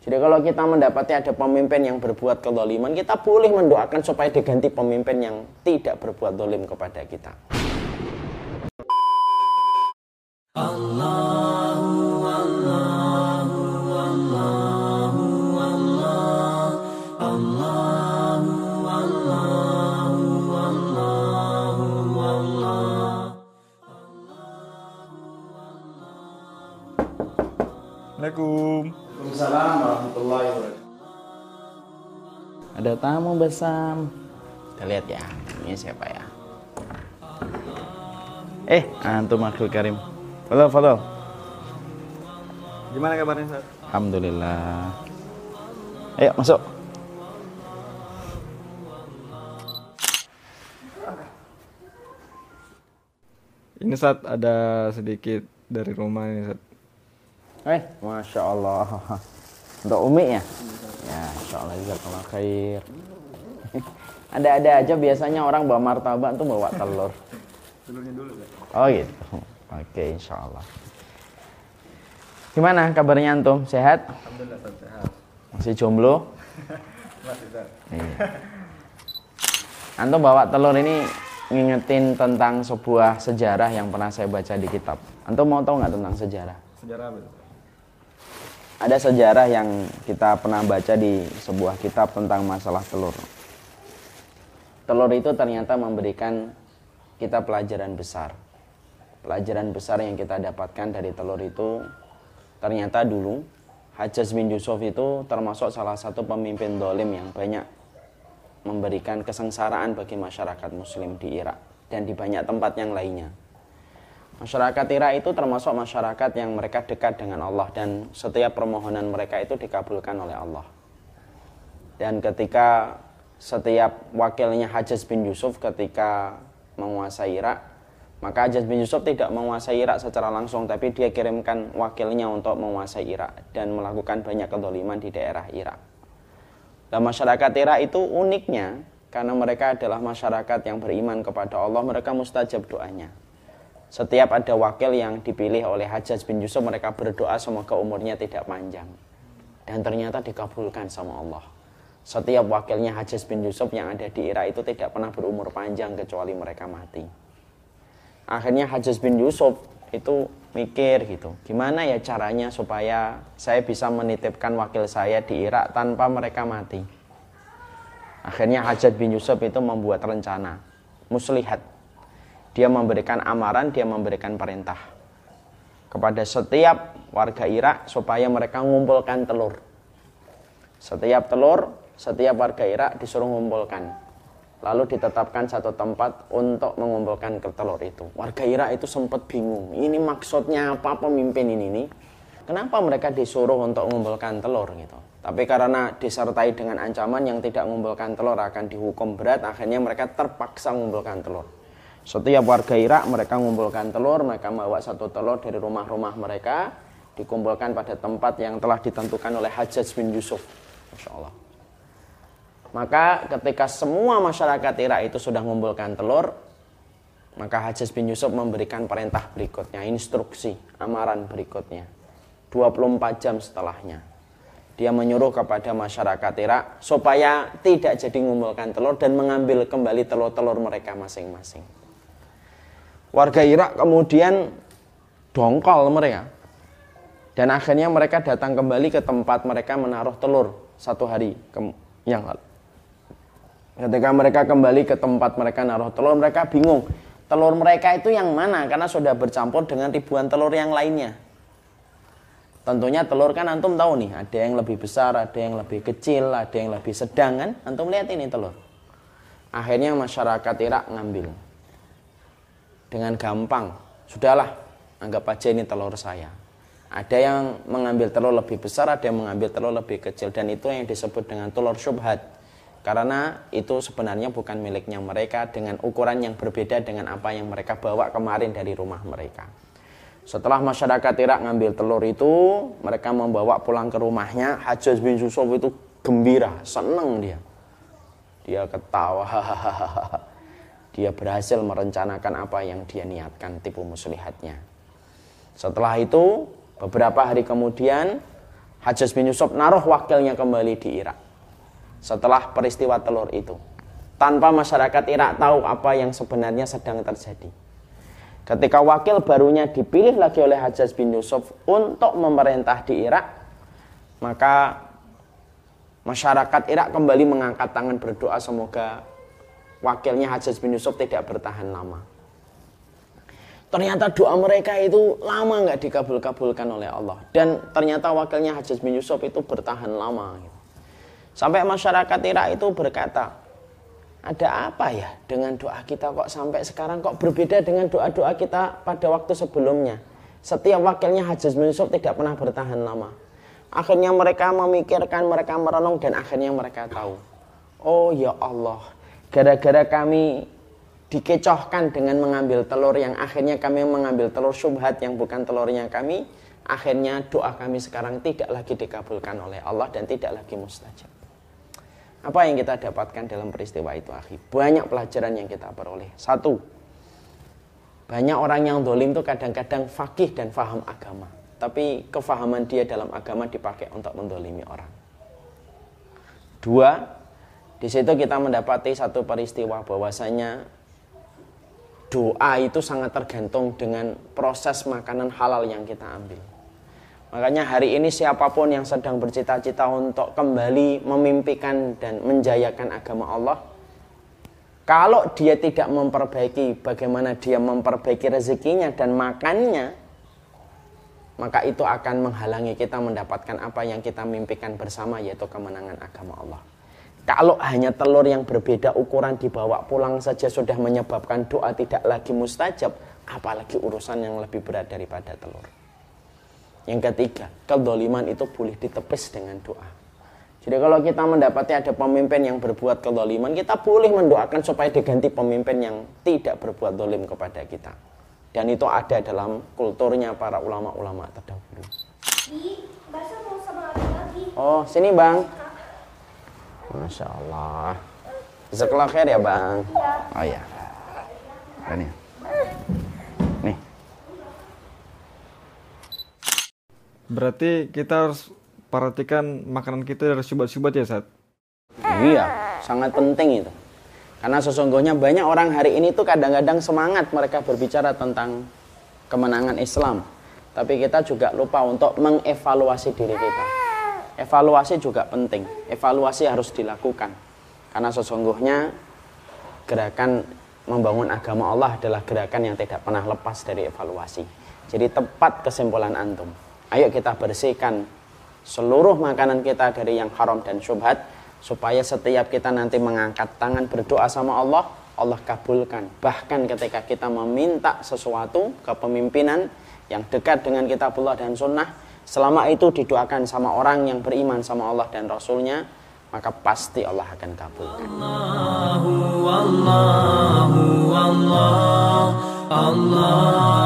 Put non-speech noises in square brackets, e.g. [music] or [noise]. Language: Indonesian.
Jadi kalau kita mendapati ada pemimpin yang berbuat kezaliman, kita boleh mendoakan supaya diganti pemimpin yang tidak berbuat zalim kepada kita. Ada tamu besar. Kita lihat ya, ini siapa ya? Eh, antum Akhil Karim. Fadal, fadal. Gimana kabarnya, Ustaz? Alhamdulillah. Ayo masuk. Ini saat ada sedikit dari rumah ini, Ustaz. Eh, masya Allah. Untuk Umi ya? Ya, insya Allah juga kalau khair. Ada-ada aja biasanya orang bawa martabak tuh bawa telur. Telurnya dulu. Oh gitu. Oke, insya Allah. Gimana kabarnya antum? Sehat? Alhamdulillah. Sehat. Masih jomblo? [laughs] Masih. Iya. Antum bawa telur ini ngingetin tentang sebuah sejarah yang pernah saya baca di kitab. Antum mau tahu nggak tentang sejarah? Sejarah apa? Ada sejarah yang kita pernah baca di sebuah kitab tentang masalah telur. Telur itu ternyata memberikan kita pelajaran besar. Pelajaran besar yang kita dapatkan dari telur itu ternyata dulu Hajjaj bin Yusuf itu termasuk salah satu pemimpin dolim yang banyak memberikan kesengsaraan bagi masyarakat muslim di Irak dan di banyak tempat yang lainnya. Masyarakat Irak itu termasuk masyarakat yang mereka dekat dengan Allah dan setiap permohonan mereka itu dikabulkan oleh Allah. Dan ketika setiap wakilnya Hajjaj bin Yusuf ketika menguasai Irak, maka Hajjaj bin Yusuf tidak menguasai Irak secara langsung, tapi dia kirimkan wakilnya untuk menguasai Irak dan melakukan banyak kedoliman di daerah Irak. Dan masyarakat Irak itu uniknya, karena mereka adalah masyarakat yang beriman kepada Allah, mereka mustajab doanya. Setiap ada wakil yang dipilih oleh Hajjaj bin Yusuf, mereka berdoa semoga umurnya tidak panjang. Dan ternyata dikabulkan sama Allah. Setiap wakilnya Hajjaj bin Yusuf yang ada di Irak itu tidak pernah berumur panjang kecuali mereka mati. Akhirnya Hajjaj bin Yusuf itu mikir gitu, gimana ya caranya supaya saya bisa menitipkan wakil saya di Irak tanpa mereka mati. Akhirnya Hajjaj bin Yusuf itu membuat rencana, muslihat. Dia memberikan amaran, dia memberikan perintah kepada setiap warga Irak supaya mereka mengumpulkan telur. Setiap telur, setiap warga Irak disuruh mengumpulkan. Lalu ditetapkan satu tempat untuk mengumpulkan ke telur itu. Warga Irak itu sempat bingung. Ini maksudnya apa pemimpin ini nih? Kenapa mereka disuruh untuk mengumpulkan telur gitu? Tapi karena disertai dengan ancaman yang tidak mengumpulkan telur akan dihukum berat, akhirnya mereka terpaksa mengumpulkan telur. Setiap warga Irak mereka mengumpulkan telur, mereka membawa satu telur dari rumah-rumah mereka, dikumpulkan pada tempat yang telah ditentukan oleh Hajjaj bin Yusuf. Masya Allah. Maka ketika semua masyarakat Irak itu sudah mengumpulkan telur, maka Hajjaj bin Yusuf memberikan perintah berikutnya, instruksi, amaran berikutnya. 24 jam setelahnya. Dia menyuruh kepada masyarakat Irak supaya tidak jadi mengumpulkan telur dan mengambil kembali telur-telur mereka masing-masing. Warga Irak kemudian dongkol mereka. Dan akhirnya mereka datang kembali ke tempat mereka menaruh telur satu hari yang lalu. Ketika mereka kembali ke tempat mereka naruh telur, mereka bingung. Telur mereka itu yang mana? Karena sudah bercampur dengan ribuan telur yang lainnya. Tentunya telur kan antum tahu nih, ada yang lebih besar, ada yang lebih kecil, ada yang lebih sedang kan? Antum lihat ini telur. Akhirnya masyarakat Irak ngambil. Dengan gampang. Sudahlah, anggap aja ini telur saya. Ada yang mengambil telur lebih besar, ada yang mengambil telur lebih kecil. Dan itu yang disebut dengan telur syubhat. Karena itu sebenarnya bukan miliknya mereka dengan ukuran yang berbeda dengan apa yang mereka bawa kemarin dari rumah mereka. Setelah masyarakat Irak ngambil telur itu, mereka membawa pulang ke rumahnya. Hajjaj bin Yusuf itu gembira, senang dia. Dia ketawa, [laughs] dia berhasil merencanakan apa yang dia niatkan tipu muslihatnya. Setelah itu, beberapa hari kemudian, Hajjaj bin Yusuf naruh wakilnya kembali di Irak. Setelah peristiwa telur itu. Tanpa masyarakat Irak tahu apa yang sebenarnya sedang terjadi. Ketika wakil barunya dipilih lagi oleh Hajjaj bin Yusuf untuk memerintah di Irak, maka masyarakat Irak kembali mengangkat tangan berdoa semoga wakilnya Hajjaj bin Yusuf tidak bertahan lama. Ternyata doa mereka itu lama nggak dikabul-kabulkan oleh Allah. Dan ternyata wakilnya Hajjaj bin Yusuf itu bertahan lama. Sampai masyarakat Irak itu berkata, ada apa ya dengan doa kita kok sampai sekarang kok berbeda dengan doa-doa kita pada waktu sebelumnya. Setiap wakilnya Hajjaj bin Yusuf tidak pernah bertahan lama. Akhirnya mereka memikirkan, mereka merenung dan akhirnya mereka tahu. Oh ya Allah, gara-gara kami dikecohkan dengan mengambil telur yang akhirnya kami mengambil telur subhat yang bukan telurnya kami akhirnya doa kami sekarang tidak lagi dikabulkan oleh Allah dan tidak lagi mustajab. Apa yang kita dapatkan dalam peristiwa itu akhi? Banyak pelajaran yang kita peroleh. Satu banyak orang yang dolim itu kadang-kadang fakih dan faham agama. Tapi kefahaman dia dalam agama dipakai untuk mendolimi orang. Dua di situ kita mendapati satu peristiwa bahwasanya doa itu sangat tergantung dengan proses makanan halal yang kita ambil. Makanya hari ini siapa pun yang sedang bercita-cita untuk kembali memimpikan dan menjayakan agama Allah, kalau dia tidak memperbaiki bagaimana dia memperbaiki rezekinya dan makannya, maka itu akan menghalangi kita mendapatkan apa yang kita mimpikan bersama yaitu kemenangan agama Allah. Kalau hanya telur yang berbeda ukuran dibawa pulang saja sudah menyebabkan doa tidak lagi mustajab, apalagi urusan yang lebih berat daripada telur. Yang ketiga, kedoliman itu boleh ditepis dengan doa. Jadi kalau kita mendapati ada pemimpin yang berbuat kedoliman, kita boleh mendoakan supaya diganti pemimpin yang tidak berbuat dolim kepada kita. Dan itu ada dalam kulturnya para ulama-ulama terdahulu. Oh, sini bang. Masya Allah. Khair ya bang. Oh iya. Ini. Nih. Berarti kita harus perhatikan makanan kita dari syubhat-syubhat ya saat. Iya, sangat penting itu. Karena sesungguhnya banyak orang hari ini tuh kadang-kadang semangat mereka berbicara tentang kemenangan Islam. Tapi kita juga lupa untuk mengevaluasi diri kita evaluasi juga penting. Evaluasi harus dilakukan. Karena sesungguhnya gerakan membangun agama Allah adalah gerakan yang tidak pernah lepas dari evaluasi. Jadi tepat kesimpulan antum. Ayo kita bersihkan seluruh makanan kita dari yang haram dan syubhat supaya setiap kita nanti mengangkat tangan berdoa sama Allah, Allah kabulkan. Bahkan ketika kita meminta sesuatu kepemimpinan yang dekat dengan kitabullah dan sunnah, Selama itu didoakan sama orang yang beriman sama Allah dan Rasulnya, maka pasti Allah akan kabulkan. Allahu, Allahu, Allah, Allahu.